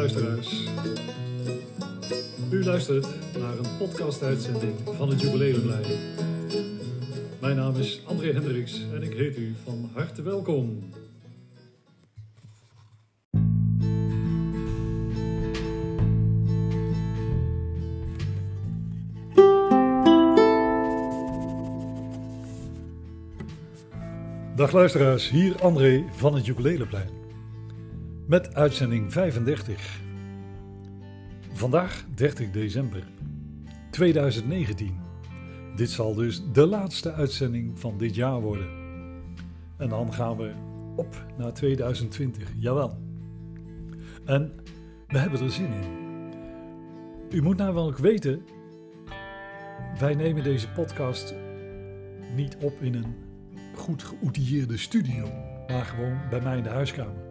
luisteraars. U luistert naar een podcast-uitzending van het Jubileumlijn. Mijn naam is André Hendricks en ik heet u van harte welkom. Dag luisteraars, hier André van het Jubileumlijn. Met uitzending 35. Vandaag 30 december 2019. Dit zal dus de laatste uitzending van dit jaar worden. En dan gaan we op naar 2020, jawel. En we hebben er zin in. U moet nou wel ook weten, wij nemen deze podcast niet op in een goed geoutilleerde studio, maar gewoon bij mij in de huiskamer.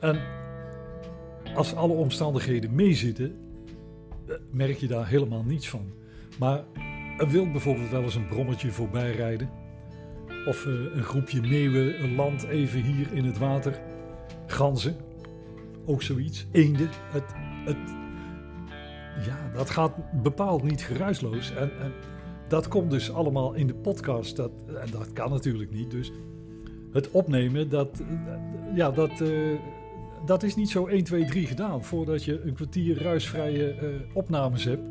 En als alle omstandigheden meezitten, eh, merk je daar helemaal niets van. Maar er wil bijvoorbeeld wel eens een brommetje voorbij rijden. Of eh, een groepje meeuwen een land even hier in het water. Ganzen, ook zoiets. Eenden. Het, het, ja, dat gaat bepaald niet geruisloos. En, en dat komt dus allemaal in de podcast. Dat, en dat kan natuurlijk niet. Dus het opnemen, dat, ja, dat, dat is niet zo 1, 2, 3 gedaan. Voordat je een kwartier ruisvrije uh, opnames hebt,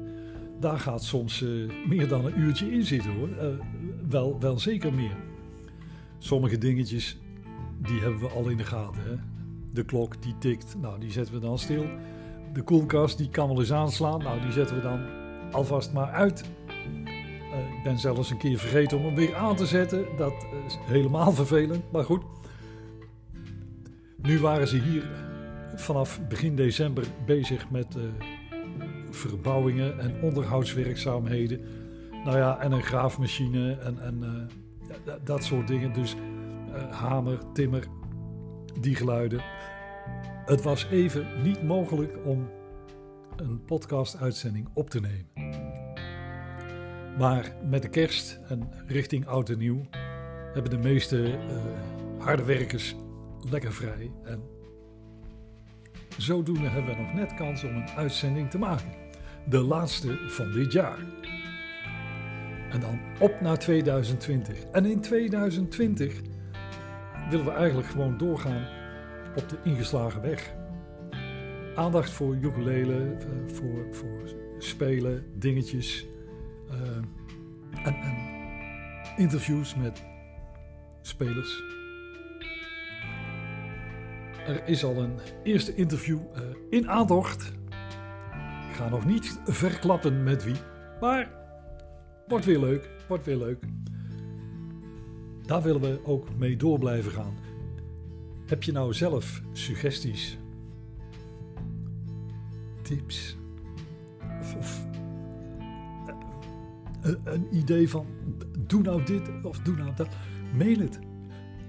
daar gaat soms uh, meer dan een uurtje in zitten hoor. wel, wel zeker meer. Sommige dingetjes, die hebben we al in de gaten. Hè? De klok die tikt, nou die zetten we dan stil. De koelkast die kan wel eens aanslaan, nou die zetten we dan alvast maar uit. Ik ben zelfs een keer vergeten om hem weer aan te zetten. Dat is helemaal vervelend, maar goed. Nu waren ze hier vanaf begin december bezig met uh, verbouwingen en onderhoudswerkzaamheden. Nou ja, en een graafmachine en, en uh, dat soort dingen. Dus hamer, timmer, die geluiden. Het was even niet mogelijk om een podcast-uitzending op te nemen. Maar met de kerst en richting oud en nieuw hebben de meeste harde werkers lekker vrij. En zodoende hebben we nog net kans om een uitzending te maken. De laatste van dit jaar. En dan op naar 2020. En in 2020 willen we eigenlijk gewoon doorgaan op de ingeslagen weg. Aandacht voor ukulele, voor, voor spelen, dingetjes. En, en, interviews met spelers. Er is al een eerste interview uh, in aantocht. Ik ga nog niet verklappen met wie, maar wordt weer leuk, wordt weer leuk. Daar willen we ook mee door blijven gaan. Heb je nou zelf suggesties, tips of, of een, een idee van doe nou dit of doe nou dat? Mail het.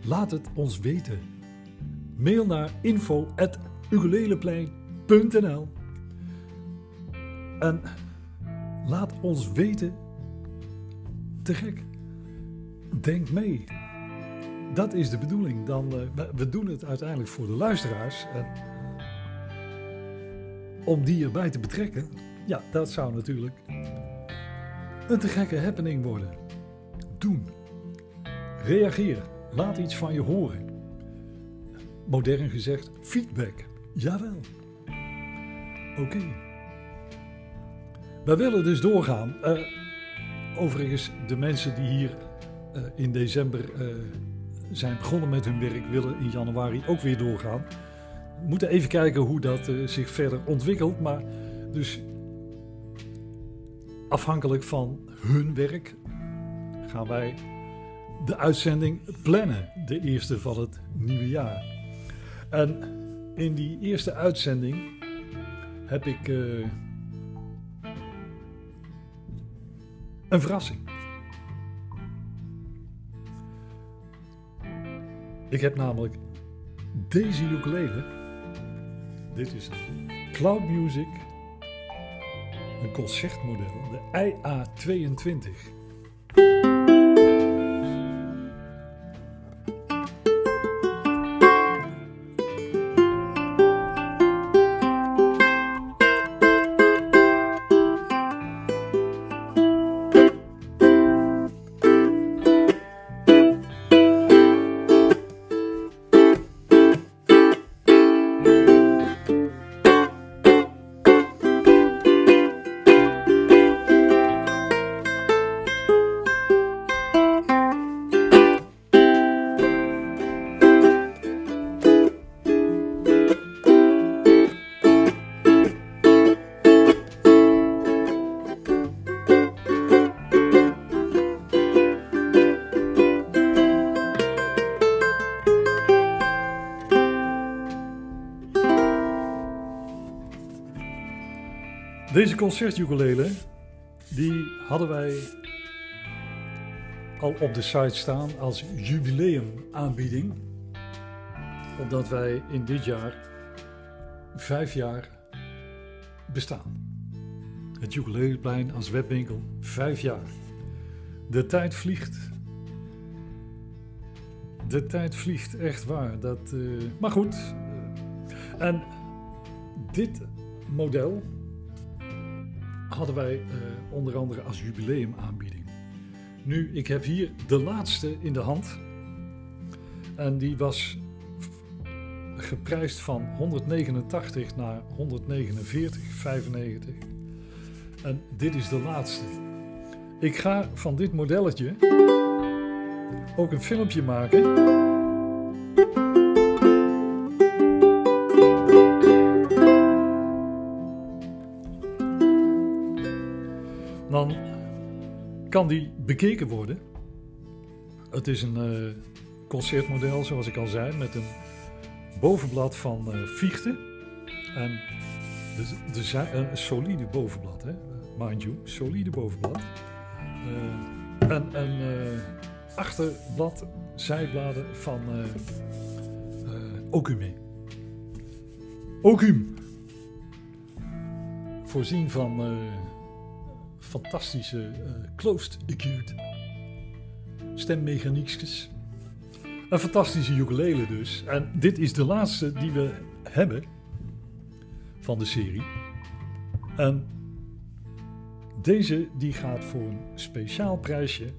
Laat het ons weten. Mail naar info.uguleleplein.nl En laat ons weten. Te gek. Denk mee. Dat is de bedoeling. Dan, uh, we doen het uiteindelijk voor de luisteraars. En om die erbij te betrekken, ja, dat zou natuurlijk een te gekke happening worden. Doen. Reageer. Laat iets van je horen. Modern gezegd, feedback. Jawel. Oké. Okay. Wij willen dus doorgaan. Uh, overigens, de mensen die hier uh, in december uh, zijn begonnen met hun werk, willen in januari ook weer doorgaan. We moeten even kijken hoe dat zich verder ontwikkelt. Maar dus afhankelijk van hun werk gaan wij de uitzending plannen, de eerste van het nieuwe jaar. En in die eerste uitzending heb ik uh, een verrassing. Ik heb namelijk deze ukulele. Dit is Cloud Music een concertmodel, de IA22. Deze concertukulele, die hadden wij al op de site staan als jubileumaanbieding. Omdat wij in dit jaar vijf jaar bestaan. Het Ukuleleplein als webwinkel, vijf jaar. De tijd vliegt. De tijd vliegt echt waar. Dat, uh, maar goed. En dit model hadden wij uh, onder andere als jubileumaanbieding. Nu, ik heb hier de laatste in de hand. En die was geprijsd van 189 naar 149,95. En dit is de laatste. Ik ga van dit modelletje ook een filmpje maken. Kan die bekeken worden. Het is een uh, concertmodel, zoals ik al zei, met een bovenblad van uh. En de, de, een solide bovenblad, hè? mind you, solide bovenblad. En een achterblad, zijbladen van uh, Ocume. Ocum. Voorzien van fantastische closed acute stemmechaniekjes. Een fantastische ukulele dus. En dit is de laatste die we hebben van de serie. En deze die gaat voor een speciaal prijsje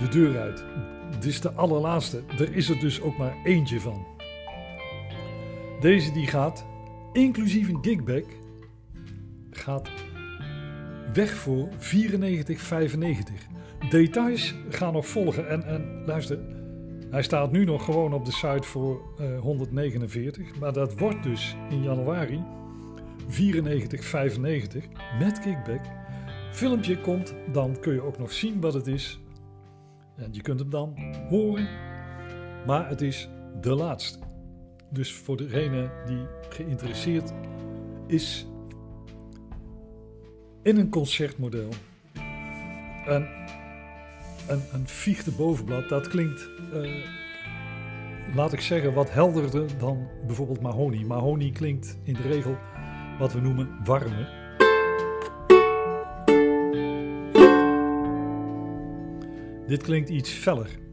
de deur uit. Dit is de allerlaatste. Er is er dus ook maar eentje van. Deze die gaat, inclusief een gigback, gaat weg voor 94,95. Details gaan nog volgen. En, en luister, hij staat nu nog gewoon op de site voor uh, 149. Maar dat wordt dus in januari 94,95 met kickback. Filmpje komt, dan kun je ook nog zien wat het is. En je kunt hem dan horen. Maar het is de laatste. Dus voor degene die geïnteresseerd is in een concertmodel. En een, een viegde bovenblad, dat klinkt, uh, laat ik zeggen, wat helderder dan bijvoorbeeld mahonie. Mahonie klinkt in de regel wat we noemen warme. Dit klinkt iets feller.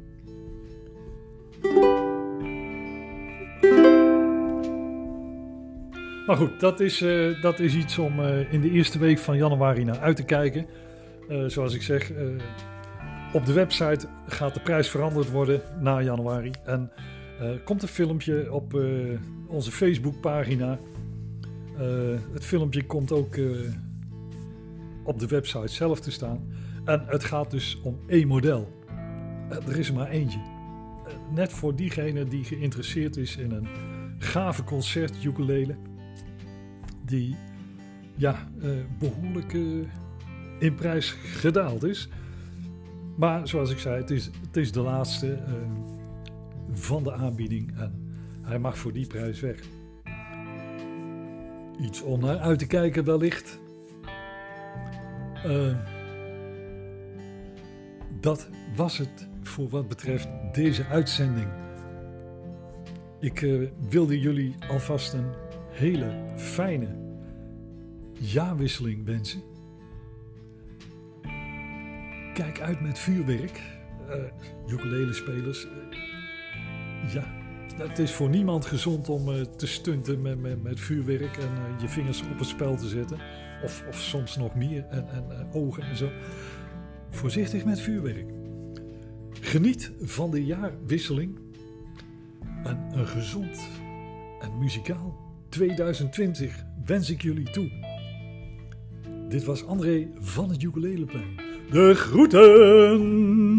Maar goed, dat is, uh, dat is iets om uh, in de eerste week van januari naar uit te kijken. Uh, zoals ik zeg, op de website gaat de prijs veranderd worden na januari. En komt een filmpje op onze Facebookpagina. Het filmpje komt ook op de website zelf te staan. En het gaat dus om één model. Er is er maar eentje. net voor diegene die geïnteresseerd is in een gave concert ukulele. Die ja, behoorlijk in prijs gedaald is. Maar zoals ik zei, het is, het is de laatste van de aanbieding. En hij mag voor die prijs weg. Iets om naar uit te kijken wellicht. Dat was het voor wat betreft deze uitzending. Ik wilde jullie alvast een hele fijne jaarwisseling wensen. Kijk uit met vuurwerk. Uh, ukulele spelers. ja, het is voor niemand gezond om uh, te stunten met, met, met vuurwerk en je vingers op het spel te zetten. Of, of soms nog meer en, en ogen en zo. Voorzichtig met vuurwerk. Geniet van de jaarwisseling. En een gezond en muzikaal 2020 wens ik jullie toe. Dit was André van het Ukuleleplein. De groeten!